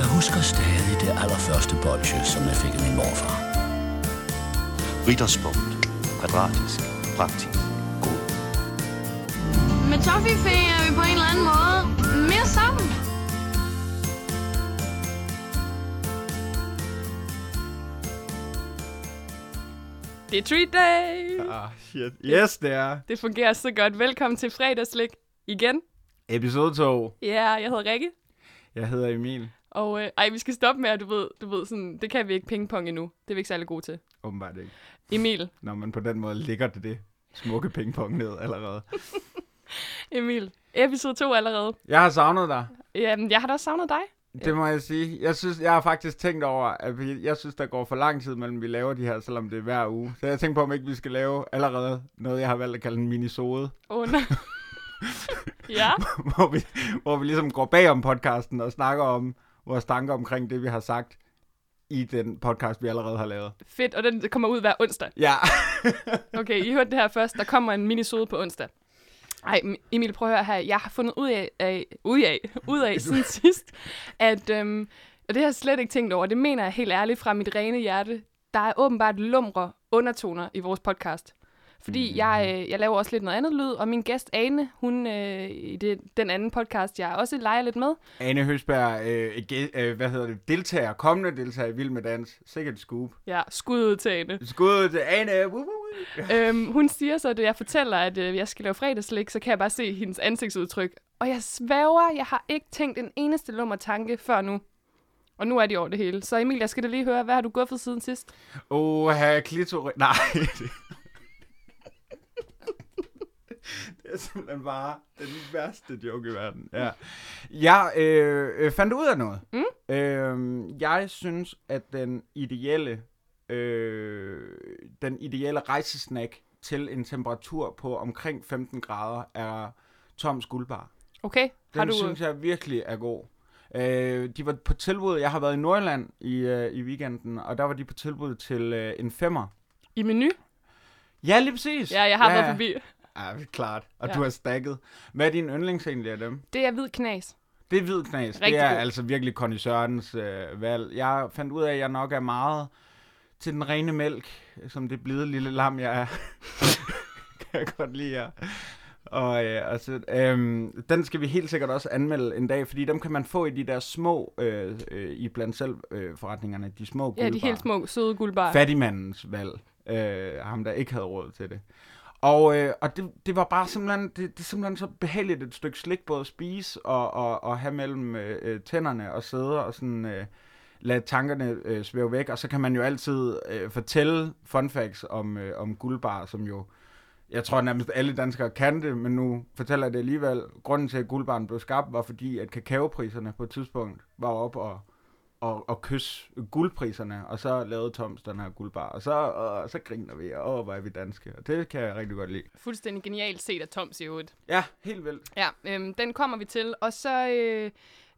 Jeg husker stadig det allerførste bolsje, som jeg fik af min morfar. Ritterspunkt. Kvadratisk. Praktisk. God. Med Toffifee er vi på en eller anden måde mere sammen. Det er treat day! Ah, shit. Yes, det er. Det fungerer så godt. Velkommen til fredagslik igen. Episode 2. Ja, yeah, jeg hedder Rikke. Jeg hedder Emil. Og øh, ej, vi skal stoppe med, at du ved, du ved sådan, det kan vi ikke pingpong endnu. Det er vi ikke særlig gode til. Åbenbart ikke. Emil, Når man på den måde ligger det, det smukke pingpong ned allerede. Emil, episode 2 allerede. Jeg har savnet dig. Jamen, jeg har da også savnet dig. Det må jeg sige. Jeg synes, jeg har faktisk tænkt over, at vi, jeg synes, der går for lang tid mellem, vi laver de her, selvom det er hver uge. Så jeg tænker på, om ikke vi skal lave allerede noget, jeg har valgt at kalde en minisode, Åh, oh, nej. ja, hvor vi, hvor vi ligesom går bag om podcasten og snakker om vores tanker omkring det, vi har sagt i den podcast, vi allerede har lavet. fedt. Og den kommer ud hver onsdag. Ja. Okay, I hørte det her først. Der kommer en minisode på onsdag. Ej, Emil, prøv at høre her. Jeg har fundet ud af, af, ud af, ud af siden sidst, at, øhm, og det har jeg slet ikke tænkt over, det mener jeg helt ærligt fra mit rene hjerte, der er åbenbart lumre undertoner i vores podcast. Fordi mm. jeg, øh, jeg laver også lidt noget andet lyd, og min gæst Ane, hun øh, i det, den anden podcast, jeg også leger lidt med, Ane Høsberg, øh, øh, hvad hedder det, deltager, kommende deltager i Vild med Dans. Sikkert scoop. ja, skud ud til Ane. Skud til Ane. Woo, øhm, hun siger så, at jeg fortæller, at øh, jeg skal lave fredagslik, så kan jeg bare se hendes ansigtsudtryk. Og jeg sværger, jeg har ikke tænkt en eneste lummer tanke før nu. Og nu er de over det hele. Så Emil, jeg skal da lige høre, hvad har du guffet siden sidst? Åh, have klitoris. Nej. det er simpelthen bare den værste joke i verden. Ja. Jeg øh, øh, fandt ud af noget. Mm? Øh, jeg synes, at den ideelle, øh, den ideelle rejsesnack til en temperatur på omkring 15 grader er Toms guldbar. Okay, Den har du... synes jeg virkelig er god. Øh, de var på tilbud, jeg har været i Nordjylland i, øh, i weekenden, og der var de på tilbud til øh, en femmer. I menu? Ja, lige præcis. Ja, jeg har ja, været forbi. Ja, klart. Og Ja. du har stakket. Hvad er din yndlings egentlig af dem? Det er hvid knas. Det er hvid knas. Rigtig det er god. altså virkelig Conny Sørens øh, valg. Jeg fandt ud af, at jeg nok er meget til den rene mælk, som det blide lille lam, jeg er. kan jeg godt lide jer. Og øh, altså, øhm, den skal vi helt sikkert også anmelde en dag, fordi dem kan man få i de der små, øh, øh, i blandt selv øh, forretningerne, de små Ja, de guldbarer. helt små, søde guldbar. fattigmandens valg. Øh, ham, der ikke havde råd til det. Og, øh, og det, det var bare simpelthen, det, det er simpelthen så behageligt et stykke slik både at spise og, og, og have mellem øh, øh, tænderne og sidde og sådan øh, lade tankerne øh, svæve væk. Og så kan man jo altid øh, fortælle fun facts om, øh, om guldbar, som jo, jeg tror nærmest alle danskere kan det, men nu fortæller jeg det alligevel. Grunden til, at guldbaren blev skabt, var fordi, at kakaopriserne på et tidspunkt var op og og, og kysse guldpriserne, og så lavede Toms den her guldbar, og så, og, så griner vi, og åh, hvor er vi danske, og det kan jeg rigtig godt lide. Fuldstændig genialt set af Toms i øvrigt. Ja, helt vildt. Ja, øhm, den kommer vi til. Og så øh,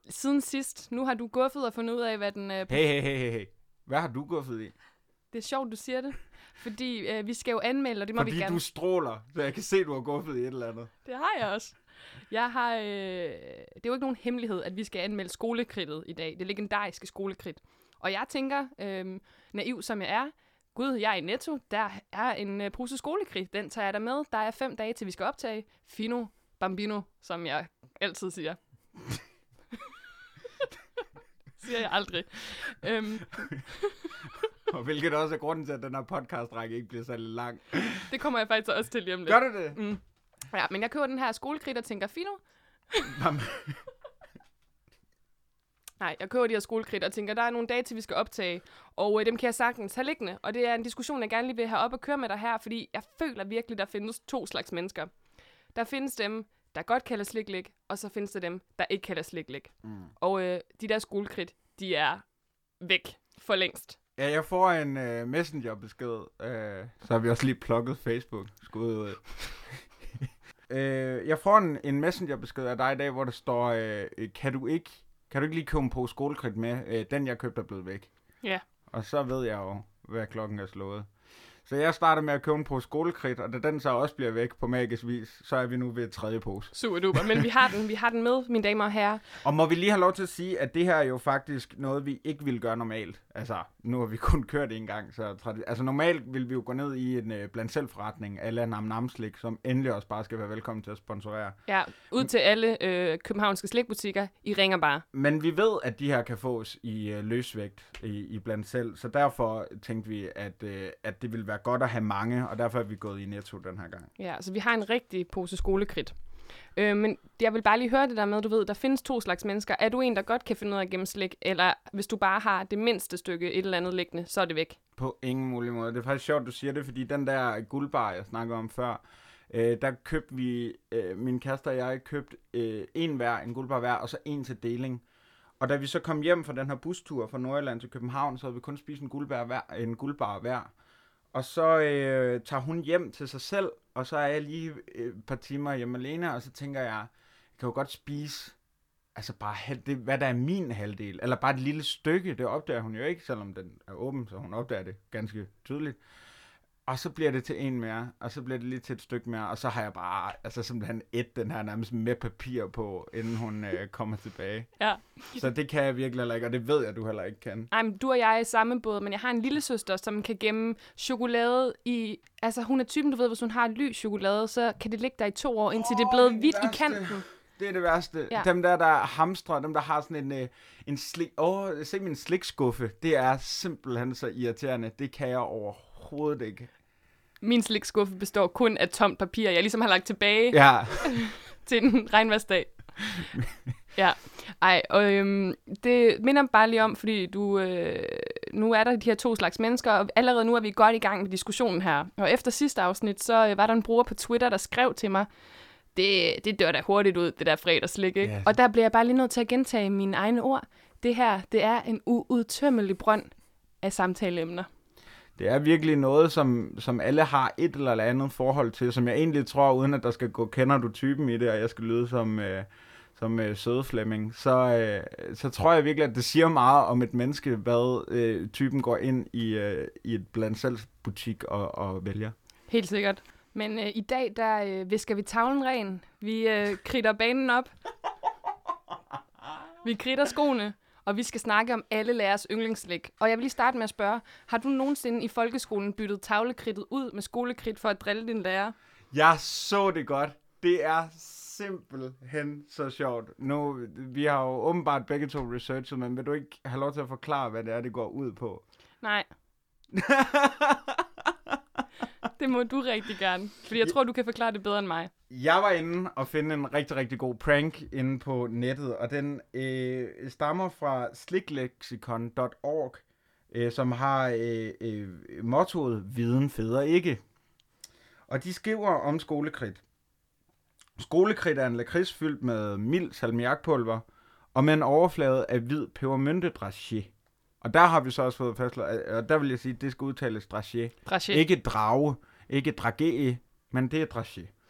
siden sidst, nu har du guffet og fundet ud af, hvad den... Øh, Hey, hey, hey, hey, hey. Hvad har du guffet i? Det er sjovt, du siger det. Fordi øh, vi skal jo anmelde, og det må vi Fordi gerne. du stråler, så jeg kan se, du har guffet i et eller andet. Det har jeg også. Jeg har, øh, det er jo ikke nogen hemmelighed, at vi skal anmelde skolekridtet i dag. Det legendariske skolekridt. Og jeg tænker, øh, naiv som jeg er, gud, jeg er i Netto, der er en øh, pose skolekridt. Den tager jeg der med. Der er fem dage, til vi skal optage. Fino Bambino, som jeg altid siger. siger jeg aldrig. Øhm, Og hvilket også er grunden til, at den her podcast-række ikke bliver særlig lang. det kommer jeg faktisk også til lige om lidt. Gør du det? Mm. Ja, men jeg køber den her skolekridt og tænker, fino, Nej, jeg køber de her skolekridt og tænker, der er nogle dage til, vi skal optage, og øh, dem kan jeg sagtens have liggende. Og det er en diskussion, jeg gerne lige vil have op og køre med dig her, fordi jeg føler virkelig, der findes to slags mennesker. Der findes dem, der godt kalder sliklik, og så findes der dem, der ikke kalder sliklik. Mm. Og øh, de der skolekridt, de er væk for længst. Ja, jeg får en uh, messengerbesked. Uh, så har vi også lige plukket Facebook. Skud ud. jeg får en, en messengerbesked af dig i dag, hvor der står, uh, kan du ikke kan du ikke lige komme på skolekridt med? Uh, den, jeg købte, er blevet væk. Ja. Og så ved jeg jo, hvad klokken er slået. Så jeg starter med at købe en pose skolekridt, og da den så også bliver væk på magisk vis, så er vi nu ved tredje pose. Super duper. Men vi har den, vi har den med, mine damer og herrer. Og må vi lige have lov til at sige, at det her er jo faktisk noget, vi ikke ville gøre normalt. Altså, nu har vi kun kørt en gang, så tradi- altså normalt vil vi jo gå ned i en uh, blandt selv forretning, eller Nam Nam Slik, som endelig også bare skal være velkommen til at sponsorere. Ja, ud til alle øh, københavnske slikbutikker. I ringer bare. Men vi ved, at de her kan fås i uh, løsvægt i, i blandt selv, så derfor tænkte vi, at, uh, at det ville være godt at have mange, og derfor er vi gået i Netto den her gang. Ja, så vi har en rigtig pose skolekridt. Øh, men jeg vil bare lige høre det der med, du ved, der findes to slags mennesker. Er du en, der godt kan finde ud af at gemme slik, eller hvis du bare har det mindste stykke et eller andet liggende, så er det væk? På ingen mulig måde. Det er faktisk sjovt, du siger det, fordi den der guldbar, jeg snakker om før, øh, der købte vi, øh, min kæreste og jeg købte øh, en hver, en guldbar hver, og så en til deling. Og da vi så kom hjem fra den her bustur fra Nordjylland til København, så havde vi kun spist en guldbar hver. En guldbar hver. Og så øh, tager hun hjem til sig selv, og så er jeg lige øh, et par timer hjemme alene, og så tænker jeg, jeg kan jo godt spise altså bare det, hvad der er min halvdel, eller bare et lille stykke, det opdager hun jo ikke, selvom den er åben, så hun opdager det ganske tydeligt. Og så bliver det til en mere, og så bliver det lige til et stykke mere, og så har jeg bare, altså simpelthen et den her nærmest med papir på, inden hun øh, kommer tilbage. Ja. Så det kan jeg virkelig heller ikke, og det ved jeg, du heller ikke kan. Ej, men du og jeg er i samme båd, men jeg har en lille søster, som kan gemme chokolade i... Altså, hun er typen, du ved, hvis hun har lys chokolade, så kan det ligge der i to år, indtil oh, det er blevet hvidt i kanten. Det er det værste. Ja. Ja. Dem der, der hamstrer, dem der har sådan en, øh, en slik... Åh, oh, se min slikskuffe. Det er simpelthen så irriterende. Det kan jeg overhovedet ikke. Min slikskuffe består kun af tomt papir, jeg ligesom har lagt tilbage Ja, til en regnværsdag. ja, ej, og øhm, det minder mig bare lige om, fordi du, øh, nu er der de her to slags mennesker, og allerede nu er vi godt i gang med diskussionen her. Og efter sidste afsnit, så øh, var der en bruger på Twitter, der skrev til mig, det, det dør da hurtigt ud, det der fredagslik, ikke? Ja. Og der bliver jeg bare lige nødt til at gentage mine egne ord. Det her, det er en uudtømmelig brønd af samtaleemner det er virkelig noget, som, som alle har et eller andet forhold til, som jeg egentlig tror, uden at der skal gå, kender du typen i det, og jeg skal lyde som, øh, som øh, søde Flemming, så, øh, så tror jeg virkelig, at det siger meget om et menneske, hvad øh, typen går ind i, øh, i et blandt selv butik og, og vælger. Helt sikkert. Men øh, i dag, der øh, visker vi tavlen ren. Vi øh, kridter banen op. Vi kridter skoene. Og vi skal snakke om alle lærers yndlingsslik. Og jeg vil lige starte med at spørge, har du nogensinde i folkeskolen byttet tavlekridtet ud med skolekridt for at drille din lærer? Jeg så det godt. Det er simpelthen så sjovt. Nu, vi har jo åbenbart begge to researchet, men vil du ikke have lov til at forklare, hvad det er, det går ud på? Nej. det må du rigtig gerne. Fordi jeg tror, du kan forklare det bedre end mig. Jeg var inde og finde en rigtig, rigtig god prank inde på nettet, og den øh, stammer fra sliklexicon.org, øh, som har øh, øh, mottoet Viden feder ikke. Og de skriver om skolekridt. Skolekridt er en lakrids fyldt med mild salmiakpulver, og med en overflade af hvid pebermyntedraché. Og der har vi så også fået fastslået, og der vil jeg sige, at det skal udtales. Dragé. Ikke drage, ikke dragé, men det er dragé.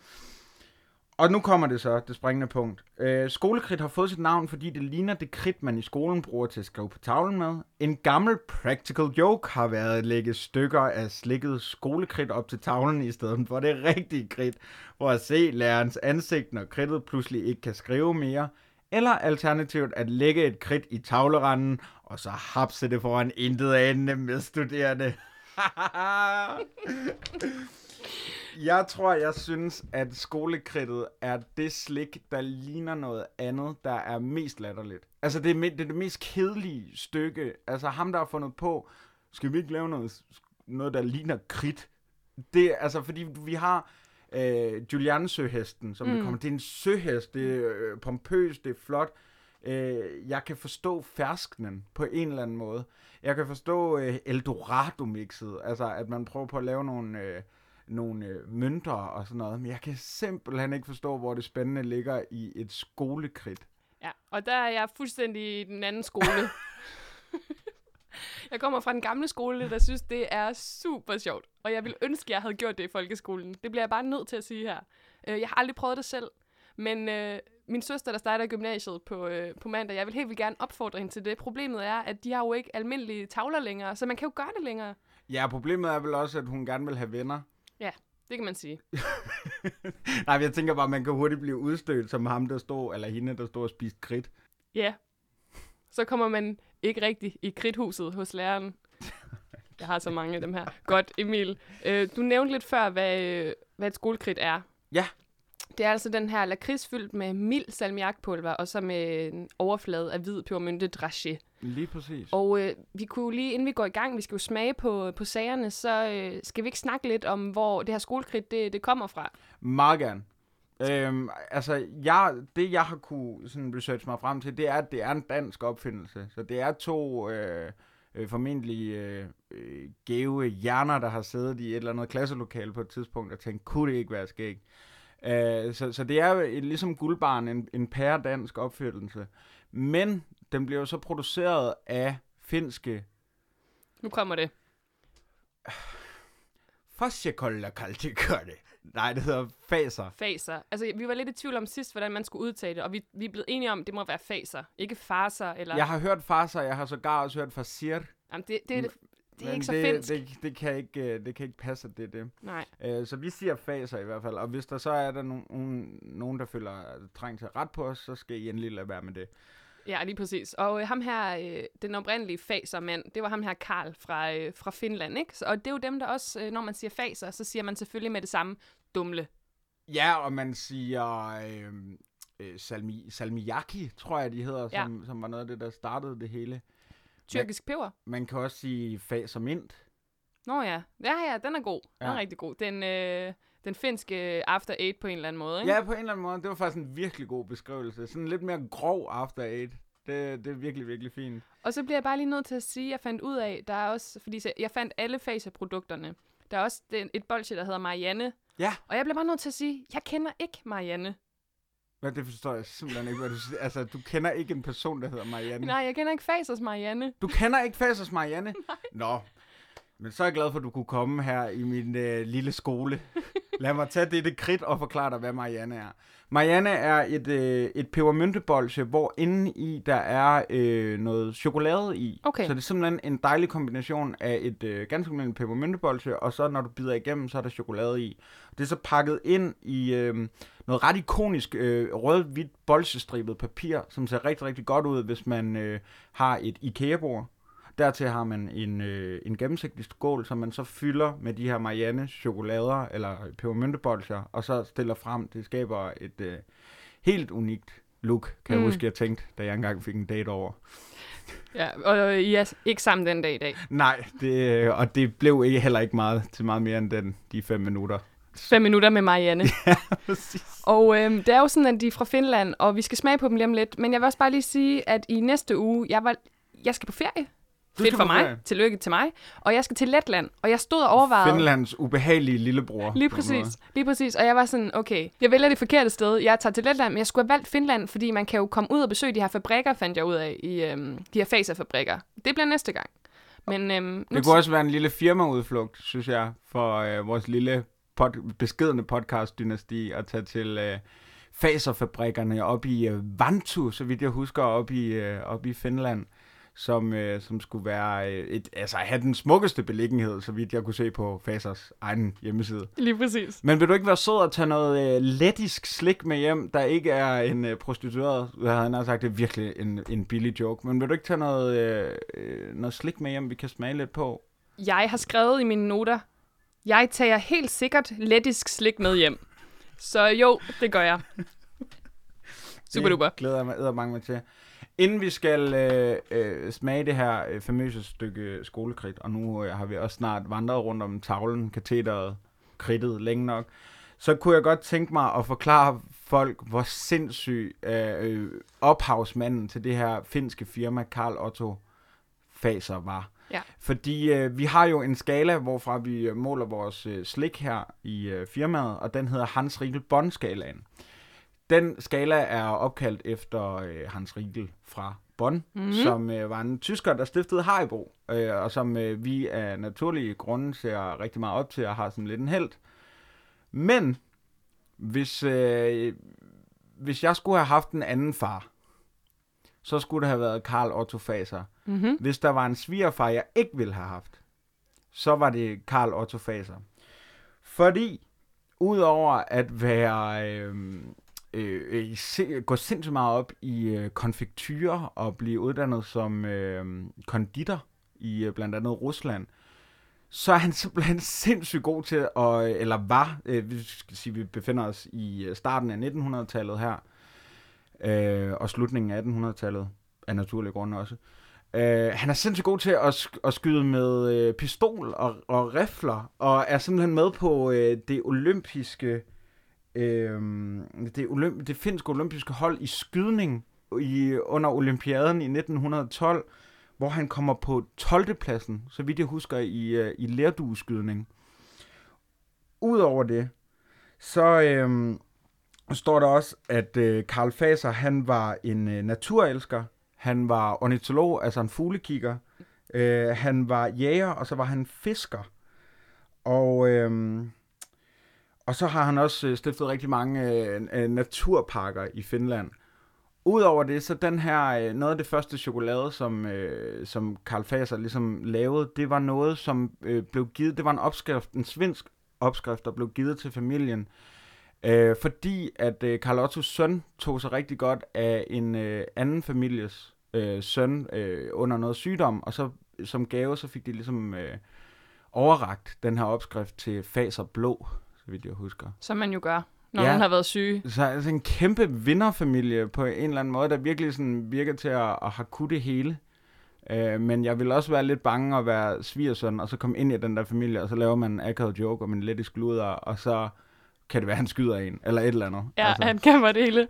Og nu kommer det så, det springende punkt. Øh, skolekridt har fået sit navn, fordi det ligner det kridt, man i skolen bruger til at skrive på tavlen med. En gammel practical joke har været at lægge stykker af slikket skolekridt op til tavlen i stedet for det rigtige kridt, for at se lærerens ansigt, når kridtet pludselig ikke kan skrive mere. Eller alternativt at lægge et kridt i tavleranden, og så hapse det foran intet anende med studerende. Jeg tror, jeg synes, at skolekridtet er det slik, der ligner noget andet, der er mest latterligt. Altså, det er, det er det mest kedelige stykke. Altså, ham, der har fundet på, skal vi ikke lave noget, noget der ligner kridt? Det er, altså, fordi vi har øh, Julian-søhesten, som mm. det kommer. Det er en søhest, det er øh, pompøst, det er flot. Øh, jeg kan forstå fersknen på en eller anden måde. Jeg kan forstå øh, Eldorado-mixet, altså at man prøver på at lave nogle... Øh, nogle øh, mønter og sådan noget, men jeg kan simpelthen ikke forstå, hvor det spændende ligger i et skolekridt. Ja, og der er jeg fuldstændig i den anden skole. jeg kommer fra den gamle skole, der synes, det er super sjovt. Og jeg vil ønske, jeg havde gjort det i folkeskolen. Det bliver jeg bare nødt til at sige her. Øh, Jeg har aldrig prøvet det selv, men øh, min søster, der starter i gymnasiet på, øh, på mandag, jeg vil helt vildt gerne opfordre hende til det. Problemet er, at de har jo ikke almindelige tavler længere, så man kan jo gøre det længere. Ja, problemet er vel også, at hun gerne vil have venner. Det kan man sige. Nej, jeg tænker bare, man kan hurtigt blive udstødt som ham, der stod, eller hende, der stod og spiste kridt. Ja. Så kommer man ikke rigtig i kridthuset hos læreren. Jeg har så mange af dem her. Godt, Emil. Øh, du nævnte lidt før, hvad, øh, hvad et skolekridt er. Ja. Det er altså den her lakrids fyldt med mild salmiakpulver, og så med en overflade af hvid pebermynte dragé. Lige præcis. Og øh, vi kunne lige, inden vi går i gang, vi skal jo smage på, på sagerne, så øh, skal vi ikke snakke lidt om, hvor det her skolekridt, det, det kommer fra. Meget gerne. Øhm, altså, jeg, det jeg har kunne sådan researche mig frem til, det er, at det er en dansk opfindelse. Så det er to øh, øh, formentlig øh, øh, gave hjerner, der har siddet i et eller andet klasselokale på et tidspunkt og tænkt, kunne det ikke være skæg? Øh, så, så det er jo ligesom guldbarn, en, en pære dansk opfindelse. Men den bliver jo så produceret af finske Nu kommer det. Fasjekolla kaltikørte. Nej, det hedder faser. Faser. Altså, vi var lidt i tvivl om sidst, hvordan man skulle udtale det, og vi, vi er blevet enige om, at det må være faser, ikke farser, eller... Jeg har hørt faser, jeg har sågar også hørt fasir. Jamen, det, det, det, det er Men ikke så det, finsk. Det, det, kan ikke, øh, det kan ikke passe, at det er det. Nej. Øh, så vi siger faser i hvert fald. Og hvis der så er der nogen, nogen, der føler trang til ret på os, så skal I endelig lade være med det. Ja, lige præcis. Og øh, ham her, øh, den oprindelige fasermand, det var ham her Karl fra, øh, fra Finland, ikke? Så, og det er jo dem, der også, øh, når man siger faser, så siger man selvfølgelig med det samme dumle. Ja, og man siger øh, øh, salmi, salmiakki, tror jeg, de hedder, Ja. som, som var noget af det, der startede det hele. Tyrkisk peber. Man kan også sige faser mint. Nå ja. Ja, ja, den er god. Den er Ja. rigtig god. Den, øh, den finske After Eight på en eller anden måde, ikke? Ja, på en eller anden måde. Det var faktisk en virkelig god beskrivelse. Sådan lidt mere grov after eight. Det, det er virkelig, virkelig fint. Og så bliver jeg bare lige nødt til at sige, at jeg fandt ud af, der er også, fordi jeg fandt alle faserprodukterne. Der er også den, et bolsje, der hedder Marianne. Ja. Og jeg bliver bare nødt til at sige, jeg kender ikke Marianne. Men det forstår jeg simpelthen ikke, hvad du siger. Altså, du kender ikke en person, der hedder Marianne. Nej, jeg kender ikke Fasers Marianne. Du kender ikke Fasers Marianne? Nej. Nå, men så er jeg glad for, at du kunne komme her i min øh, lille skole. Lad mig tage det, det kridt og forklare dig, hvad Marianne er. Marianne er et, øh, et pebermyntebolsje, hvor inde i der er øh, noget chokolade i. Okay. Så det er simpelthen en dejlig kombination af et øh, ganske almindeligt pebermyntebolsje, og så når du bider igennem, så er der chokolade i. Det er så pakket ind i øh, noget ret ikonisk øh, rød-hvidt bolsjestribet papir, som ser rigtig, rigtig godt ud, hvis man øh, har et IKEA-bord. Dertil har man en, øh, en gennemsigtig skål, som man så fylder med de her Marianne chokolader eller pebermyntebolcher, og så stiller frem. Det skaber et øh, helt unikt look, kan mm. Jeg huske, jeg tænkte, da jeg engang fik en date over. Ja, og I er ikke sammen den dag i dag. Nej, det, øh, og det blev ikke, heller ikke meget til meget mere end den, de fem minutter. Fem minutter med Marianne. Præcis. Og øhm, det er jo sådan, at de er fra Finland, og vi skal smage på dem lige om lidt. Men jeg vil også bare lige sige, at i næste uge, jeg, var, jeg skal på ferie. Fedt for mig. Tillykke til mig. Og jeg skal til Letland, og jeg stod og overvejede... Finlands ubehagelige lillebror. Lige præcis, lige præcis. Og jeg var sådan, okay, jeg vælger det forkerte sted. Jeg tager til Letland, men jeg skulle have valgt Finland, fordi man kan jo komme ud og besøge de her fabrikker, fandt jeg ud af, i øhm, de her faserfabrikker. Det bliver næste gang. Men øhm, Det kunne også være en lille firmaudflugt, synes jeg, for øh, vores lille pod- beskedende podcast-dynasti at tage til øh, faserfabrikkerne op i øh, Vantu, så vidt jeg husker, op i, øh, op i Finland, som, øh, som skulle være øh, et, altså have den smukkeste beliggenhed, så vidt jeg kunne se på Fasers egen hjemmeside. Lige præcis. Men vil du ikke være sød at tage noget øh, lettisk slik med hjem, der ikke er en øh, prostitueret? Jeg havde nær sagt, det er virkelig en, en billig joke. Men vil du ikke tage noget, øh, noget slik med hjem, vi kan smage lidt på? Jeg har skrevet i mine noter, jeg tager helt sikkert lettisk slik med hjem. Så jo, det gør jeg. Super duper. Det glæder jeg mig med til. Inden vi skal øh, øh, smage det her øh, famøse stykke skolekridt, og nu øh, har vi også snart vandret rundt om tavlen, katheteret, kridtet længe nok, så kunne jeg godt tænke mig at forklare folk, hvor sindssyg øh, øh, ophavsmanden til det her finske firma, Karl Otto Faser, var. Ja. Fordi øh, vi har jo en skala, hvorfra vi øh, måler vores øh, slik her i øh, firmaet, og den hedder Hans Riegel Bonn-skalaen. Den skala er opkaldt efter øh, Hans Riegel fra Bonn, mm-hmm. som øh, var en tysker, der stiftede Haribo, øh, og som øh, vi af naturlige grunde ser rigtig meget op til og har sådan lidt en held. Men hvis, øh, hvis jeg skulle have haft en anden far, så skulle det have været Karl Otto Faser. Mm-hmm. Hvis der var en svigerfar, jeg ikke ville have haft, så var det Karl Otto Faser. Fordi, udover at være... Øh, Øh, øh, i se, gå sindssygt meget op i øh, konfektyrer og blive uddannet som øh, konditor i øh, blandt andet Rusland, så er han simpelthen sindssygt god til, at, øh, eller var, øh, vi skal sige, vi befinder os i øh, starten af 1900-tallet her, øh, og slutningen af 1800-tallet, af naturlige grunde også. Øh, han er sindssygt god til at, sk- at skyde med øh, pistol og, og rifler, og er simpelthen med på øh, det olympiske, øh, det, olymp- det finske olympiske hold i skydning i, under olympiaden i 1912, hvor han kommer på 12. pladsen, så vidt jeg husker, i, øh, i lærdueskydning. Udover det, så øh, står der også, at øh, Karl Faser, han var en øh, naturelsker, han var ornitolog, altså en fuglekigger, øh, han var jæger, og så var han fisker. Og, øh, og så har han også øh, stiftet rigtig mange øh, øh, naturparker i Finland. Udover det, så den her, øh, noget af det første chokolade, som, øh, som Karl Faser ligesom lavede, det var noget, som øh, blev givet, det var en opskrift, en svensk opskrift, der blev givet til familien, øh, fordi at øh, Karl Ottos søn tog sig rigtig godt af en øh, anden families øh, søn øh, under noget sygdom, og så som gave, så fik de ligesom øh, overragt den her opskrift til Faser Blå, så vidt jeg husker. Som man jo gør, når Ja. man har været syge. Så altså en kæmpe vinderfamilie på en eller anden måde, der virkelig sådan virker til at, at have kunnet det hele. Øh, men jeg vil også være lidt bange at være svigersøn, og så komme ind i den der familie, og så laver man en akavet joke om en lettisk luder, og så kan det være, at han skyder en, eller et eller andet. Ja, altså. han kan være det hele.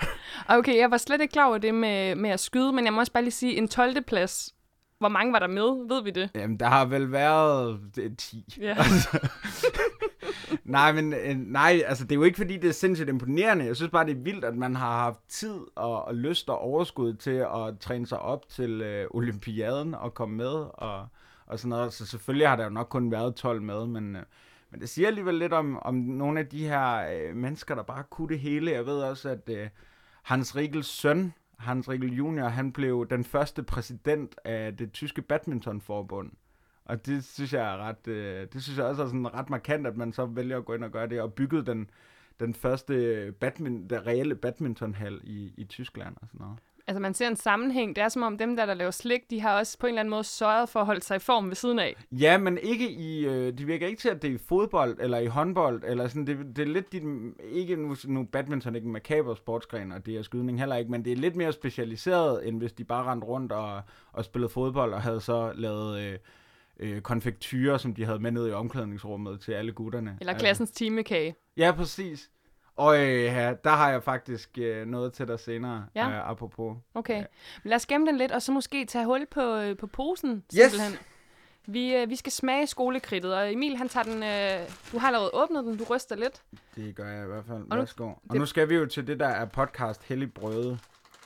Okay, jeg var slet ikke klar over det med, med at skyde, men jeg må også bare lige sige, en 12. plads. Hvor mange var der med? Ved vi det? Jamen, der har vel været det, 10. Ja. nej, men øh, nej, altså det er jo ikke fordi, det er sindssygt imponerende. Jeg synes bare, det er vildt, at man har haft tid og, og lyst og overskud til at træne sig op til øh, olympiaden og komme med og, og sådan noget. Så selvfølgelig har der jo nok kun været 12 med, men, øh, men det siger alligevel lidt om, om nogle af de her øh, mennesker, der bare kunne det hele. Jeg ved også, at øh, Hans Riegels søn, Hans Riegel Junior, han blev den første præsident af det tyske badmintonforbund. Og det synes jeg er ret, øh, det synes jeg også er sådan ret markant, at man så vælger at gå ind og gøre det, og bygget den, den første badmin, der reelle badmintonhal i, i Tyskland og sådan noget. Altså, man ser en sammenhæng. Det er som om dem, der, der laver slik, de har også på en eller anden måde sørget for at holde sig i form ved siden af. Ja, men ikke i, øh, det virker ikke til, at det er i fodbold eller i håndbold, eller sådan, det, det er lidt dit, ikke nu, nu badminton ikke en makaber sportsgren, og det er skydning heller ikke, men det er lidt mere specialiseret, end hvis de bare rendte rundt og, og spillede fodbold, og havde så lavet øh, øh, konfektyrer, som de havde med ned i omklædningsrummet til alle gutterne. Eller Altså. klassens timekage. Ja, præcis. Og øh, ja, der har jeg faktisk øh, noget til dig senere, Ja. øh, apropos. Okay. Ja. Men lad os gemme den lidt, og så måske tage hul på, øh, på posen, Yes! simpelthen. Vi, øh, vi skal smage skolekridtet, og Emil, han tager den... Øh, du har allerede åbnet den, du ryster lidt. Det gør jeg i hvert fald. nu- Værsgo. Og det- nu skal vi jo til det, der er podcast Hellig Brøde,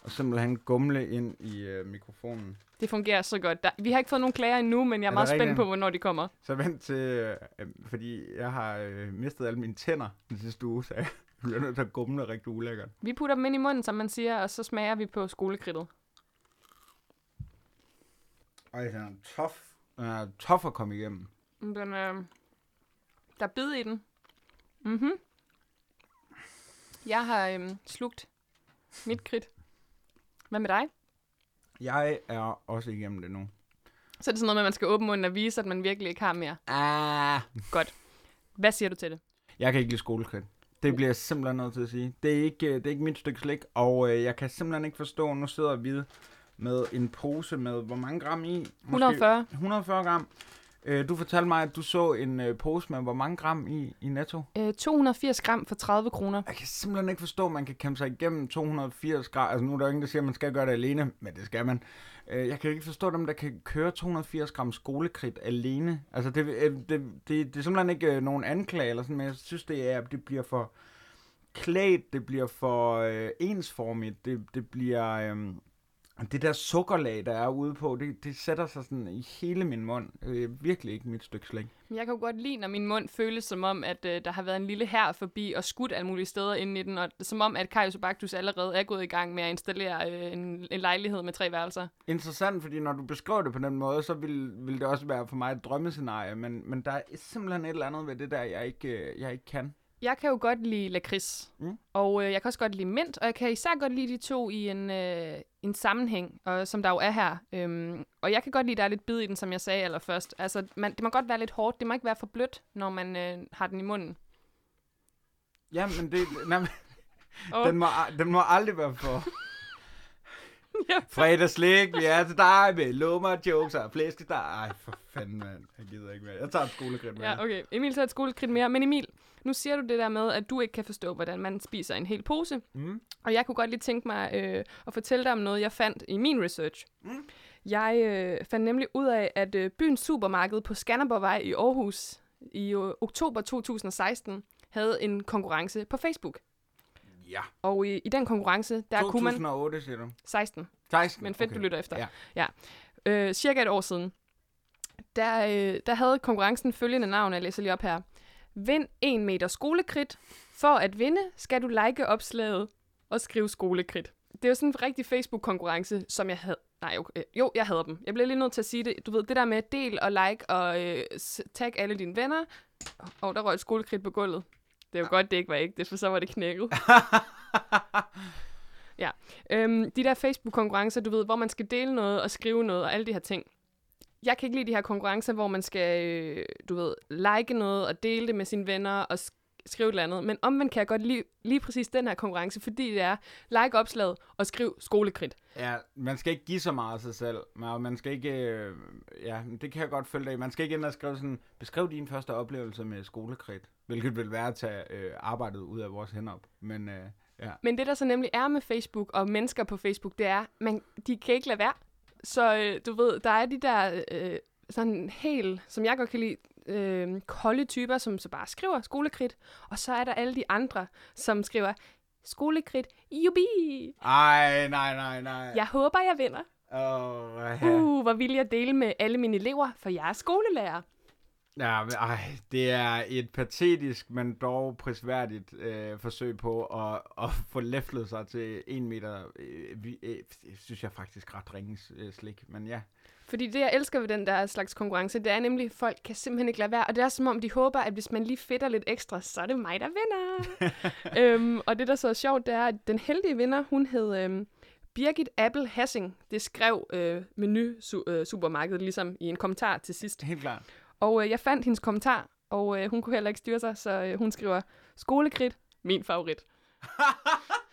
og simpelthen gumle ind i øh, mikrofonen. Det fungerer så godt. Der, vi har ikke fået nogen klager endnu, men jeg er, Er meget spændt på, hvornår de kommer. Så vent til, øh, øh, fordi jeg har øh, mistet alle mine tænder den sidste uge, så jeg bliver nødt til at gumle rigtig ulækkert. Vi putter dem ind i munden, som man siger, og så smager vi på skolekridtet. Ej, den er tof. Den er tof at komme igennem. Den, øh, der er bid i den. Mhm. Jeg har øh, slugt mit kridt. Hvad med dig? Jeg er også igennem det nu. Så er det sådan noget med, at man skal åbne munden og vise, at man virkelig ikke har mere. Ah. Hvad siger du til det? Jeg kan ikke lide skolekridt. Det bliver jeg simpelthen nødt til at sige. Det er ikke, øh, det er ikke mit stykke slik, og øh, jeg kan simpelthen ikke forstå, nu sidder vi med en pose med, hvor mange gram i? Måske 140. 140 gram. Øh, du fortalte mig, at du så en øh, pose med, hvor mange gram i, i netto? Øh, 280 gram for 30 kroner. Jeg kan simpelthen ikke forstå, at man kan kæmpe sig igennem 280 gram. Altså nu er der jo ingen, der siger, at man skal gøre det alene, men det skal man. Øh, jeg kan ikke forstå dem, der kan køre 280 gram skolekridt alene. Altså det, øh, det, det, det er simpelthen ikke øh, nogen anklage, eller sådan, men jeg synes, det, er, det bliver for klædt, det bliver for øh, ensformigt, det, det bliver... Øh, det der sukkerlag, der er ude på, det, det sætter sig sådan i hele min mund. Øh, virkelig ikke mit stykke slik. Men jeg kan jo godt lide, når min mund føles som om, at øh, der har været en lille her forbi og skudt alle mulige steder inde i den, og som om, at Kajus allerede er gået i gang med at installere øh, en, en lejlighed med tre værelser. Interessant, fordi når du beskriver det på den måde, så vil, vil det også være for mig et drømmescenarie, men, men der er simpelthen et eller andet ved det der, jeg ikke, øh, jeg ikke kan. Jeg kan jo godt lide lakrids, Mm. og øh, jeg kan også godt lide mint, og jeg kan især godt lide de to i en, øh, en sammenhæng, og, som der jo er her. Øhm, og jeg kan godt lide, at der er lidt bid i den, som jeg sagde allerførst. Altså, man, det må godt være lidt hårdt, det må ikke være for blødt, når man øh, har den i munden. Ja, men det, nej, men, Og, den, må, den må aldrig være for... Ja. Fredagslik, vi er til dig med lummer, jokes og flæskesteg. Ej, for fanden, mand. Jeg gider ikke mere. Jeg tager et skolekridt med. Ja, okay. Emil tager et skolekridt mere. Men Emil, nu siger du det der med, at du ikke kan forstå, hvordan man spiser en hel pose. Mm. Og jeg kunne godt lige tænke mig øh, at fortælle dig om noget, jeg fandt i min research. Mm. Jeg øh, fandt nemlig ud af, at øh, byens supermarked på Skanderborgvej i Aarhus i øh, oktober 2016 havde en konkurrence på Facebook. Ja. Og i, i den konkurrence, der kunne man... 2008, siger du. 16, 16. men fedt, okay. du lytter efter. Ja. ja. Øh, cirka et år siden, der, øh, der havde konkurrencen følgende navn, jeg læser lige op her. Vind 1 meter skolekridt. For at vinde, skal du like opslaget og skrive skolekridt. Det er jo sådan en rigtig Facebook-konkurrence, som jeg havde... Nej, okay. jo, jeg havde dem. Jeg bliver lige nødt til at sige det. Du ved, det der med del og like og øh, tag alle dine venner. Og der røg et skolekridt på gulvet. Det jo godt, det ikke var ægte, for så var det knækket. Ja. Øhm, de der Facebook-konkurrencer, du ved, hvor man skal dele noget og skrive noget og alle de her ting. Jeg kan ikke lide de her konkurrencer, hvor man skal, øh, du ved, like noget og dele det med sine venner og skrive et eller andet. Men omvendt kan jeg godt lide lige præcis den her konkurrence, fordi det er like opslaget og skriv skolekridt. Ja, man skal ikke give så meget af sig selv. Men man skal ikke... Øh, ja, det kan jeg godt følge dig. Man skal ikke ind og skrive sådan... Beskriv din første oplevelse med skolekridt. Hvilket vil være at tage øh, arbejdet ud af vores hænder. Men øh, ja. Men det, der så nemlig er med Facebook og mennesker på Facebook, det er, man, de kan ikke lade være. Så øh, du ved, der er de der øh, sådan helt, som jeg godt kan lide, øh, kolde typer, som så bare skriver skolekridt. Og så er der alle de andre, som skriver skolekridt, jubi! Ej, nej, nej, nej. Jeg håber, jeg vinder. Åh, ja. Uh, hvor vil jeg dele med alle mine elever, for jeg er skolelærer. Ja, men, ej, det er et patetisk, men dog prisværdigt øh, forsøg på at, at få læflet sig til en meter, øh, vi, øh, synes jeg faktisk ret ringe øh, slik, men ja. Fordi det, jeg elsker ved den der slags konkurrence, det er nemlig, at folk kan simpelthen ikke lade være. Og det er som om, de håber, at hvis man lige fedter lidt ekstra, så er det mig, der vinder. øhm, og det, der så er sjovt, det er, at den heldige vinder, hun hed øhm, Birgit Appel Hassing. Det skrev øh, menu su- øh, supermarkedet ligesom i en kommentar til sidst. Helt klart. Og øh, jeg fandt hendes kommentar, og øh, hun kunne heller ikke styre sig, så øh, hun skriver, skolekridt, min favorit.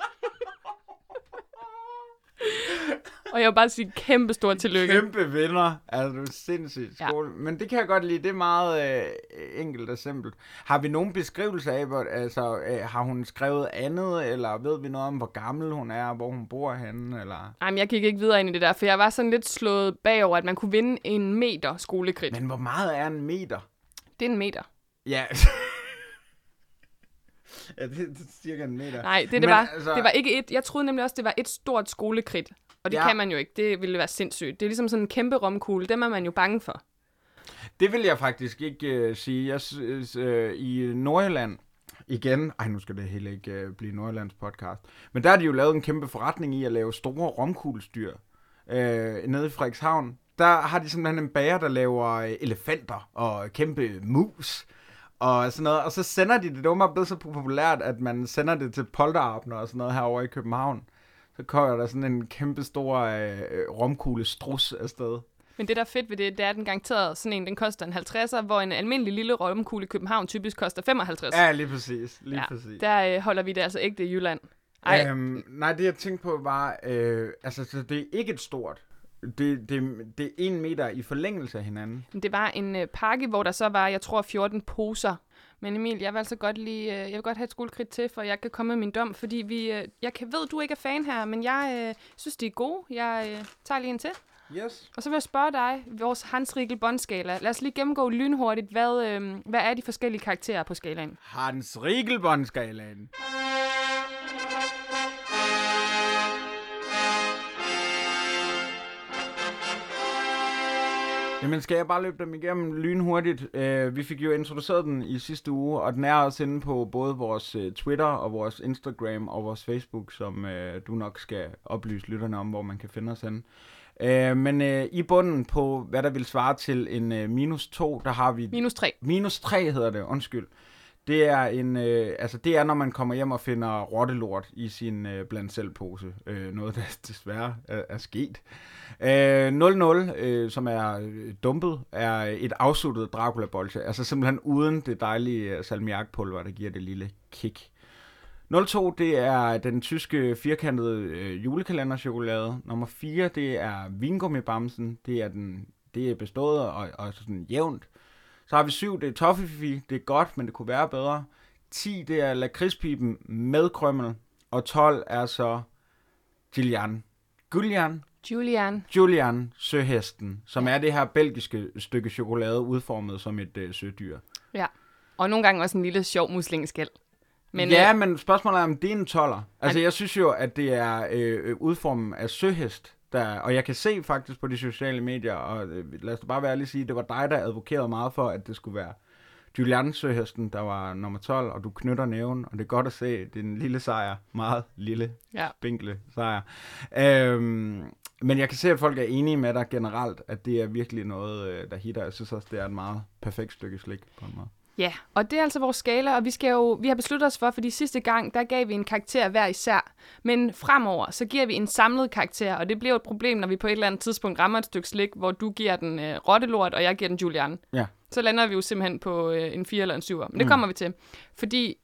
og jeg vil bare sige kæmpe stor tillykke. Kæmpe vinder. Altså, du er sindssygt Ja. Men det kan jeg godt lide. Det er meget øh, enkelt og simpelt. Har vi nogen beskrivelse af, hvor, altså, øh, har hun skrevet andet, eller ved vi noget om, hvor gammel hun er, hvor hun bor henne, eller... Ej, men jeg gik ikke videre ind i det der, for jeg var sådan lidt slået bagover, at man kunne vinde en meter skolekridt. Men hvor meget er en meter? Det er en meter. Ja. ja, det, det er cirka en meter. Nej, det, det, Men var, altså- det var ikke et. Jeg troede nemlig også, det var et stort skolekridt. Og det Ja. kan man jo ikke. Det ville være sindssygt. Det er ligesom sådan en kæmpe romkugle. Dem er man jo bange for. Det vil jeg faktisk ikke øh, sige. Jeg øh, i Nordjylland, igen, ej nu skal det hele ikke øh, blive Nordjyllands podcast, men der har de jo lavet en kæmpe forretning i at lave store romkuglestyr øh, nede i Frederikshavn. Der har de simpelthen en bager, der laver øh, elefanter og kæmpe mus og sådan noget. Og så sender de det, det er åbenbart blevet så populært, at man sender det til polterabner og sådan noget herovre i København. Så kommer der sådan en kæmpe stor øh, romkugle strus afsted. Men det, der er fedt ved det, det er, at den garanteret sådan en, den koster en 50'er, hvor en almindelig lille romkugle i København typisk koster 55. Ja, lige præcis. Lige Ja, præcis. Der øh, holder vi det altså ægte i Jylland. Ej, Øhm, nej, det jeg tænkte på var, øh, altså så det er ikke et stort. Det, det, det er en meter i forlængelse af hinanden. det var en øh, pakke, hvor der så var, jeg tror, 14 poser. Men Emil, jeg vil altså godt lige, øh, jeg vil godt have et skolekridt til, for jeg kan komme med min dom, fordi vi, øh, jeg kan, ved, du ikke er fan her, men jeg øh, synes, de er gode. Jeg øh, tager lige en til. Yes. Og så vil jeg spørge dig, vores Hans Riegel båndskala. Lad os lige gennemgå lynhurtigt, hvad, øh, hvad er de forskellige karakterer på skalaen? Hans Jamen, skal jeg bare løbe dem igennem lynhurtigt? Uh, vi fik jo introduceret den i sidste uge, og den er også inde på både vores uh, Twitter og vores Instagram og vores Facebook, som uh, du nok skal oplyse lytterne om, hvor man kan finde os henne. Uh, men uh, i bunden på, hvad der vil svare til en uh, minus 2, der har vi... Minus 3. Minus 3 hedder det, undskyld. Det er, en, øh, altså det er, når man kommer hjem og finder rottelort i sin øh, blandt selvpose. Øh, noget, der desværre er, er sket. Øh, 0-0, øh, som er øh, dumpet, er et afsluttet Dracula-bolche. Altså simpelthen uden det dejlige øh, salmiakpulver, der giver det lille kick. 02, det er den tyske firkantede øh, julekalenderchokolade. Nummer 4, det er vingummibamsen. Det er, den, det er bestået og, og sådan jævnt. Så har vi 7, det er toffefifi. Det er godt, men det kunne være bedre. 10, det er lakridspipen med krømmel. Og 12 er så Julian. Julian? Julian. Julian, søhesten, som er det her belgiske stykke chokolade udformet som et øh, sødyr. Ja. Og nogle gange også en lille sjov muslingeskæld. Men, ja, øh, men spørgsmålet er, om det er en toller. Altså, jeg synes jo, at det er øh, udformet af søhest. Der, og jeg kan se faktisk på de sociale medier, og øh, lad os bare være ærlig sige, det var dig, der advokerede meget for, at det skulle være Julian Søhesten, der var nummer 12, og du knytter næven, og det er godt at se, det er en lille sejr, meget lille, ja. spinkle sejr. Øhm, men jeg kan se, at folk er enige med dig generelt, at det er virkelig noget, øh, der hitter. Jeg synes også, det er et meget perfekt stykke slik på en måde. Ja, og det er altså vores skala, og vi skal jo, vi har besluttet os for, fordi sidste gang, der gav vi en karakter hver især. Men fremover, så giver vi en samlet karakter, og det bliver jo et problem, når vi på et eller andet tidspunkt rammer et stykke slik, hvor du giver den øh, rottelort, og jeg giver den Julian. Ja. Så lander vi jo simpelthen på øh, en 4 eller en 7. Men det mm. kommer vi til. Fordi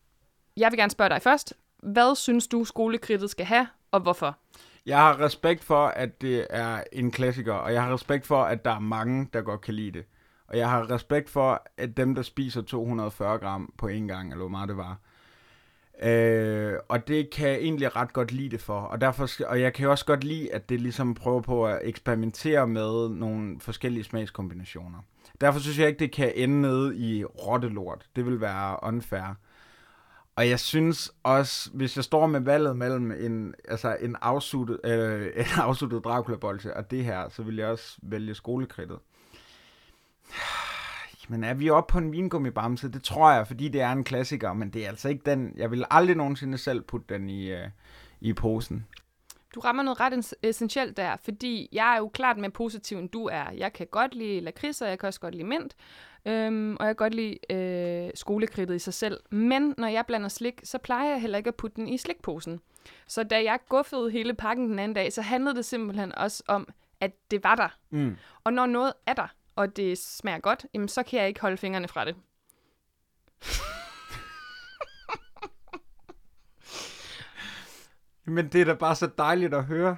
jeg vil gerne spørge dig først. Hvad synes du, skolekridtet skal have, og hvorfor? Jeg har respekt for, at det er en klassiker, og jeg har respekt for, at der er mange, der godt kan lide det. Og jeg har respekt for, at dem, der spiser 240 gram på en gang, eller hvor meget det var, Øh, og det kan jeg egentlig ret godt lide det for. Og, derfor, og jeg kan også godt lide, at det ligesom prøver på at eksperimentere med nogle forskellige smagskombinationer. Derfor synes jeg ikke, det kan ende nede i rottelort. Det vil være unfair. Og jeg synes også, hvis jeg står med valget mellem en, altså en afsuttet, øh, en afsuttet Dracula-bolse og det her, så vil jeg også vælge skolekridtet. Men er vi oppe på en vingummibamse? Det tror jeg, fordi det er en klassiker, men det er altså ikke den. Jeg vil aldrig nogensinde selv putte den i, øh, i posen. Du rammer noget ret essentielt der, fordi jeg er jo klart mere positiv, end du er. Jeg kan godt lide lakrids, og jeg kan også godt lide mint, øhm, og jeg kan godt lide øh, skolekridtet i sig selv. Men når jeg blander slik, så plejer jeg heller ikke at putte den i slikposen. Så da jeg guffede hele pakken den anden dag, så handlede det simpelthen også om, at det var der. Mm. Og når noget er der, og det smager godt, jamen så kan jeg ikke holde fingrene fra det. Men det er da bare så dejligt at høre.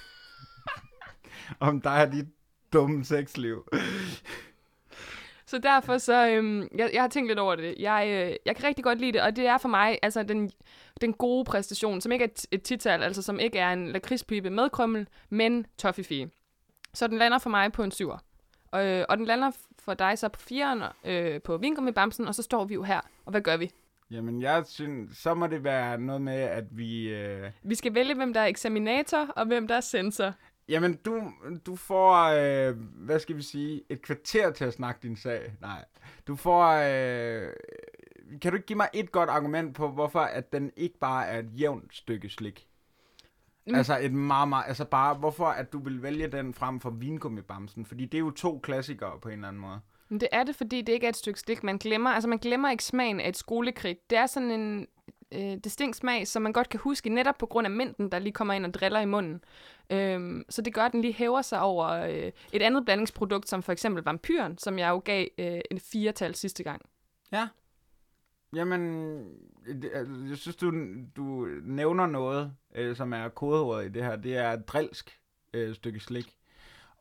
om dig og dit dumme sexliv. Så derfor så, øhm, jeg, jeg har tænkt lidt over det. Jeg, øh, jeg kan rigtig godt lide det, og det er for mig altså den, den gode præstation, som ikke er et, et tital, altså som ikke er en lakridspibe med krømmel, men toffifee. Så den lander for mig på en syver. Øh, og den lander for dig så på firen øh, på Bamsen, og så står vi jo her. Og hvad gør vi? Jamen, jeg synes, så må det være noget med, at vi... Øh... Vi skal vælge, hvem der er eksaminator, og hvem der er sensor. Jamen, du, du får, øh, hvad skal vi sige, et kvarter til at snakke din sag. Nej, du får... Øh, kan du ikke give mig et godt argument på, hvorfor at den ikke bare er et jævnt stykke slik? Mm. Altså et meget, meget, altså bare, hvorfor at du vil vælge den frem for vingummibamsen? Fordi det er jo to klassikere på en eller anden måde. Men det er det, fordi det ikke er et stykke stik. Man glemmer, altså man glemmer ikke smagen af et skolekridt. Det er sådan en øh, distinkt smag, som man godt kan huske, netop på grund af mængden, der lige kommer ind og driller i munden. Øhm, så det gør, at den lige hæver sig over øh, et andet blandingsprodukt, som for eksempel vampyren, som jeg jo gav øh, en firetal sidste gang. Ja. Jamen, altså, jeg synes, du, du nævner noget, øh, som er kodeordet i det her. Det er et drilsk øh, stykke slik.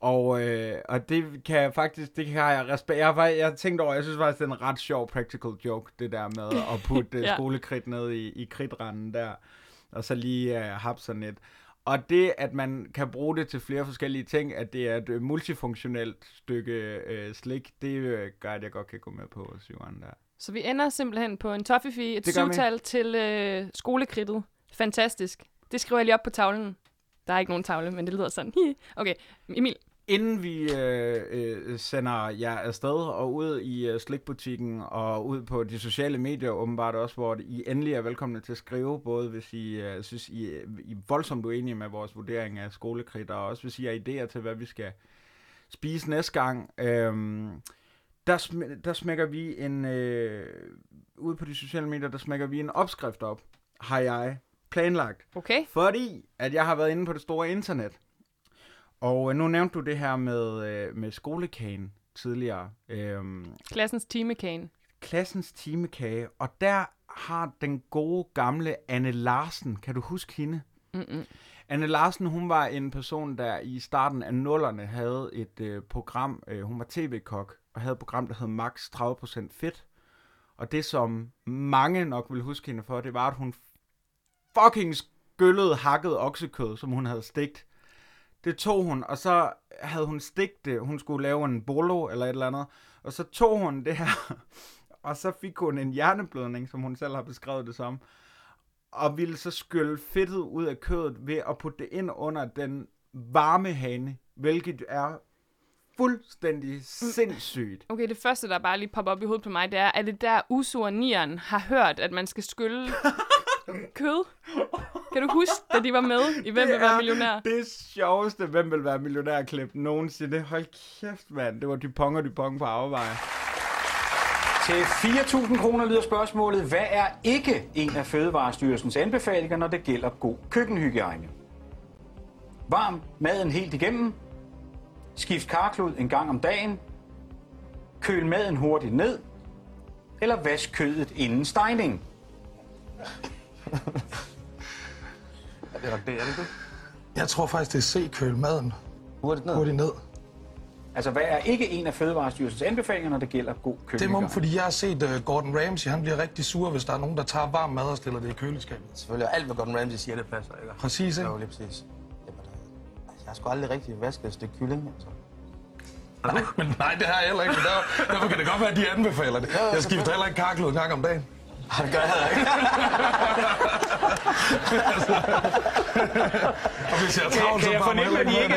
Og, øh, og det kan jeg faktisk, det kan jeg respekt. Jeg har, jeg har tænkt over, jeg synes faktisk, det er en ret sjov practical joke, det der med at putte ja. skolekridt ned i, i kridtranden der, og så lige uh, hapse sådan lidt. Og det, at man kan bruge det til flere forskellige ting, at det er et uh, multifunktionelt stykke uh, slik, det uh, gør, at jeg godt kan gå med på syveren der. Så vi ender simpelthen på en toffifee, et syvtal til uh, skolekridtet. Fantastisk. Det skriver jeg lige op på tavlen. Der er ikke nogen tavle, men det lyder sådan. okay, Emil, inden vi øh, øh, sender jer afsted og ud i øh, slikbutikken og ud på de sociale medier åbenbart også, hvor I endelig er velkomne til at skrive, både hvis I øh, synes, I, I er voldsomt uenige med vores vurdering af skolekridt, og også hvis I har idéer til, hvad vi skal spise næste gang. Øh, der, sm- der smækker vi en, øh, ude på de sociale medier, der smækker vi en opskrift op, har jeg planlagt. Okay. Fordi at jeg har været inde på det store internet. Og øh, nu nævnte du det her med, øh, med skolekagen tidligere. Øhm, Klassens timekane. klassens timekage. Og der har den gode gamle Anne Larsen, kan du huske hende? Mm-mm. Anne Larsen, hun var en person, der i starten af nullerne havde et øh, program, øh, hun var tv-kok, og havde et program, der hed Max 30% Fedt. Og det, som mange nok vil huske hende for, det var, at hun fucking skyllede hakket oksekød, som hun havde stegt. Det tog hun, og så havde hun stegt det. Hun skulle lave en bolo eller et eller andet. Og så tog hun det her, og så fik hun en hjerneblødning, som hun selv har beskrevet det som. Og ville så skylle fedtet ud af kødet ved at putte det ind under den varme hane, hvilket er fuldstændig sindssygt. Okay, det første, der bare lige popper op i hovedet på mig, det er, er det der Uso og Nieren har hørt, at man skal skylle kød? Kan du huske, da de var med i Hvem vil være millionær? det sjoveste, hvem vil være millionærklip nogensinde. Hold kæft, mand. Det var Dupont og Dupont på afveje. Til 4.000 kroner lyder spørgsmålet, hvad er ikke en af Fødevarestyrelsens anbefalinger, når det gælder god køkkenhygiejne? Varm maden helt igennem. Skift karklud en gang om dagen. Køl maden hurtigt ned. Eller vask kødet inden stejning. Det er nok det, er det? Jeg tror faktisk, det er C-køl maden. Hurtigt ned. Hurtigt ned. Altså, hvad er ikke en af Fødevarestyrelsens anbefalinger, når det gælder god Det må, fordi jeg har set uh, Gordon Ramsay, han bliver rigtig sur, hvis der er nogen, der tager varm mad og stiller det i køleskabet. Selvfølgelig, og alt hvad Gordon Ramsay siger, det passer, ikke? Præcis, ikke? Jo, lige præcis. Har sgu aldrig rigtig vasket et stykke kylling, altså. Nej, men nej, det har jeg heller ikke. Men der, derfor kan det godt være, at de anbefaler det. Jeg skifter heller ikke karklud en gang om dagen. Ej, det gør jeg heller ikke. Og hvis jeg er Kan, travlt, så kan, jeg fornemme, at I ikke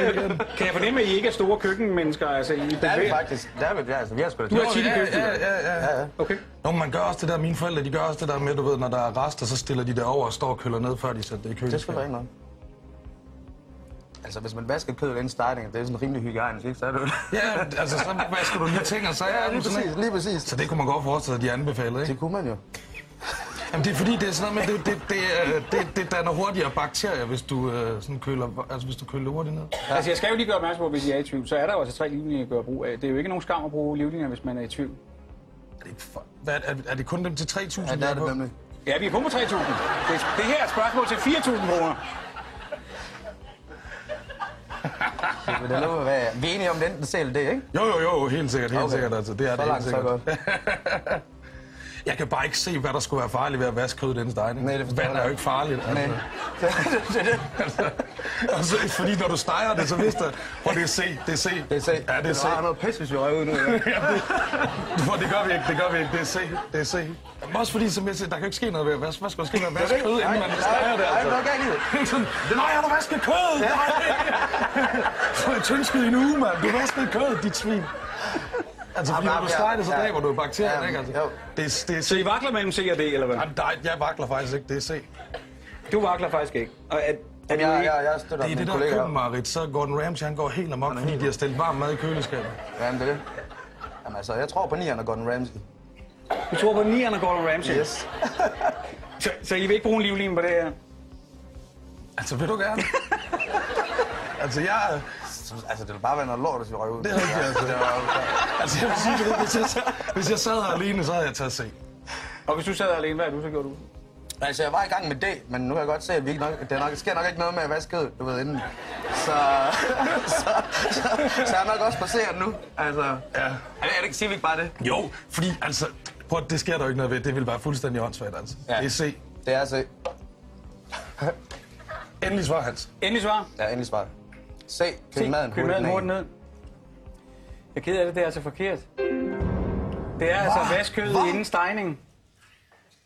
kan jeg fornemme, at I ikke er store køkkenmennesker? Altså, I Det er vi faktisk. Det er vi, ja, altså, vi har da Du har tid. tit i køkkenet. ja, ja, ja. Ja. Okay. Nå, man gør også det der, mine forældre, de gør også det der med, du ved, når der er rester, så stiller de det over og står og køler ned, før de sætter det i Det er sgu da køleskabet. ikke noget. Altså, hvis man vasker kødet inden starting, det er sådan rimelig hygiejnisk, ikke? Så er det. Ja, altså, så vasker du lige ting og så Ja, er lige du sådan, præcis, lige præcis. Så det kunne man godt forestille sig, at de anbefaler, ikke? Det kunne man jo. Jamen, det er fordi, det er sådan noget med, det, det, det, det, det, det danner hurtigere bakterier, hvis du, øh, sådan køler, altså, hvis du køler hurtigt ned. Altså, jeg skal jo lige gøre opmærksom på, hvis I er i tvivl, så er der jo altså tre livlinjer, at gøre brug af. Det er jo ikke nogen skam at bruge livlinjer, hvis man er i tvivl. Er det, for, hvad, er, er det kun dem til 3.000? Ja, det er det nemlig. Ja, vi er kun på 3.000. Det, det her er et spørgsmål til 4.000 kroner. Men det noget, hvad vi er enige om, det er enten C eller D, ikke? Jo, jo, jo, helt sikkert, helt Okay. sikkert. Altså, det er Så det langt, helt så sikkert. godt. Jeg kan bare ikke se, hvad der skulle være farligt ved at vaske kødet inden stejning. Nej, det Vand er jeg. jo ikke farligt. Altså. Nej. det er det. altså, fordi når du steger det, så vidste jeg, hvor det er C, det er C. Det er C. Ja, det er C. Der er noget pis, hvis vi røver ud nu. Ja. For det gør vi ikke, det gør vi ikke, det er C, det er C. Men også fordi, som jeg siger, der kan ikke ske noget ved at vaske. Hvad skal der ske med at vaske kød, inden man steger det? Nej, Altså. det er galt i det. Sådan, Nej, har du vasket kød? Nej! Så er tyndskud i en uge, mand. Du vaskede kød, dit svin. Altså, fordi Jamen, når du steger det, så ja. dræber du bakterier, Ja, ikke? Altså. jo. Det, er- det er Så I vakler mellem C og D, eller hvad? Jamen, nej, jeg vakler faktisk ikke, det er C. Du vakler faktisk ikke. Og er, er Jeg, du jeg, ikke? jeg støtter Det er min det der kollega. køkkenmarit, så Gordon Ramsay, han går helt amok, fordi de har stillet varm mad i køleskabet. Jamen, det er det. Jamen, altså, jeg tror på nieren og Gordon Ramsay. Du tror på 9'eren og Gordon Ramsay? Yes. Så, så I vil ikke bruge en livline på det her? Altså, vil du gerne? altså, jeg... Altså, det vil bare være noget lort, hvis vi røver ud. Det er rigtigt, altså. Det var, Altså, jeg vil sige, hvis jeg, hvis jeg sad her alene, så havde jeg taget C. Og hvis du sad alene, hvad er du så gjort du? altså, jeg var i gang med det, men nu kan jeg godt se, at vi ikke nok, det er nok, sker nok ikke noget med at vaske kødet, du ved, inden. Så, så, så, så er jeg nok også passeret nu. Altså, Ja. er det, er det, siger vi ikke bare det? Jo, fordi altså, prøv, at- det sker der jo ikke noget ved. Det vil være fuldstændig åndssvagt, altså. Ja. Det er C. Det er altså... Endelig svar, Hans. Endelig svar. Ja, endelig svar. C. Køl maden Køl maden hurtigt ned. Jeg er ked af det, det er altså forkert. Det er altså vask kødet inden stejning.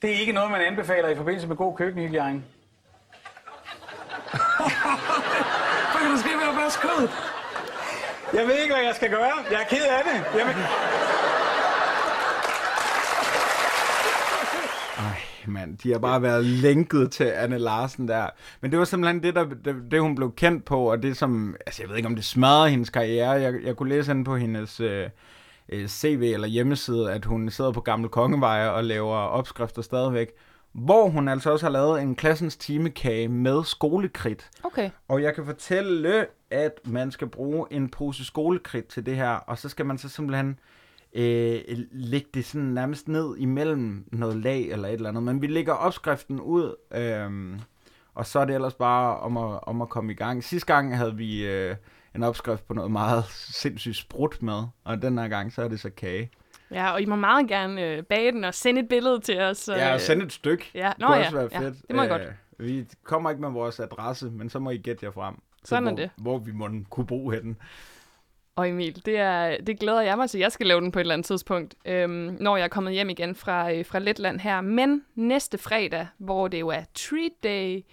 Det er ikke noget, man anbefaler i forbindelse med god køkkenhygiejne. Hvad kan der ske ved at vaske kødet? Jeg ved ikke, hvad jeg skal gøre. Jeg er ked af det. Jamen, Ej, mand, de har bare været lænket til Anne Larsen der. Men det var simpelthen det, der, det, det hun blev kendt på, og det som, altså jeg ved ikke, om det smadrede hendes karriere. Jeg, jeg kunne læse hende på hendes øh, øh, CV eller hjemmeside, at hun sidder på Gamle Kongevej og laver opskrifter stadigvæk. Hvor hun altså også har lavet en klassens timekage med skolekridt. Okay. Og jeg kan fortælle, at man skal bruge en pose skolekridt til det her, og så skal man så simpelthen øh, lægge det sådan nærmest ned imellem noget lag eller et eller andet. Men vi lægger opskriften ud, øh, og så er det ellers bare om at, om at komme i gang. Sidste gang havde vi øh, en opskrift på noget meget sindssygt sprut med, og den her gang så er det så kage. Ja, og I må meget gerne øh, bage den og sende et billede til os. Så, Ja, og øh, send et stykke. Ja, Det nå kunne ja, også være ja, fedt. det må Øh, godt. Vi kommer ikke med vores adresse, men så må I gætte jer frem. Sådan er hvor, det. Hvor vi må kunne bo henne. Og Emil, det, er, det glæder jeg mig til. Jeg skal lave den på et eller andet tidspunkt, øhm, når jeg er kommet hjem igen fra, øh, fra Letland her. Men næste fredag, hvor det jo er treat day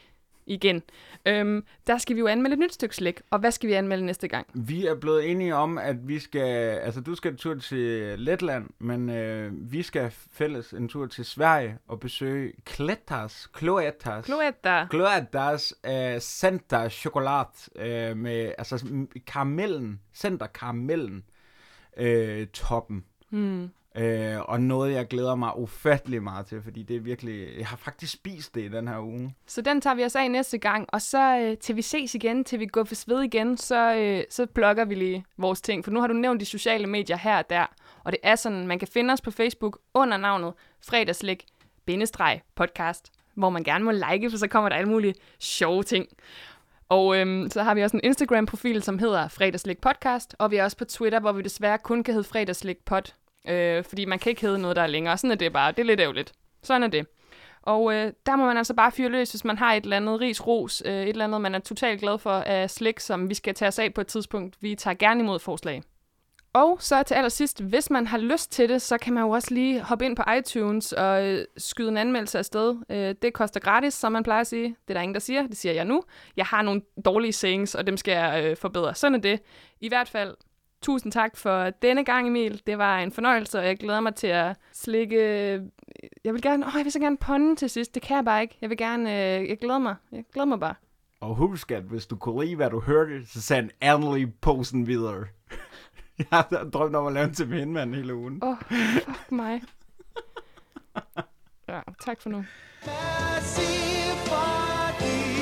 igen, øhm, der skal vi jo anmelde et nyt stykke slik. Og hvad skal vi anmelde næste gang? Vi er blevet enige om, at vi skal... Altså, du skal en tur til Letland, men øh, vi skal fælles en tur til Sverige og besøge Kletas, Kloetas, Cloetta. Kloetas uh, Center Chokolade øh, med altså karamellen, Center Karamellen øh, toppen. Hmm. Øh, og noget, jeg glæder mig ufattelig meget til, fordi det er virkelig... Jeg har faktisk spist det i den her uge. Så den tager vi os af næste gang, og så øh, til vi ses igen, til vi går for sved igen, så, øh, så blogger vi lige vores ting. For nu har du nævnt de sociale medier her og der, og det er sådan, man kan finde os på Facebook under navnet fredagslik podcast, hvor man gerne må like, for så kommer der alle mulige sjove ting. Og øhm, så har vi også en Instagram-profil, som hedder Fredagslik Podcast, og vi er også på Twitter, hvor vi desværre kun kan hedde Fredagslik Pod, øh, fordi man kan ikke hedde noget, der er længere. Sådan er det bare. Det er lidt ærgerligt. Sådan er det. Og øh, der må man altså bare fyre løs, hvis man har et eller andet ris, ros, øh, et eller andet, man er totalt glad for af slik, som vi skal tage os af på et tidspunkt. Vi tager gerne imod forslag. Og så til allersidst, hvis man har lyst til det, så kan man jo også lige hoppe ind på iTunes og øh, skyde en anmeldelse afsted. Øh, det koster gratis, som man plejer at sige. Det er der ingen, der siger. Det siger jeg nu. Jeg har nogle dårlige sayings, og dem skal jeg øh, forbedre. Sådan er det. I hvert fald, tusind tak for denne gang, Emil. Det var en fornøjelse, og jeg glæder mig til at slikke... Jeg vil gerne... Åh, jeg vil så gerne ponde til sidst. Det kan jeg bare ikke. Jeg vil gerne... Øh, jeg glæder mig. Jeg glæder mig bare. Og husk, at hvis du kunne lide, hvad du hørte, så send endelig posten videre. jeg har drømt om at lave en til min mand hele ugen. Åh, oh, fuck mig. Ja, tak for nu. Mercy for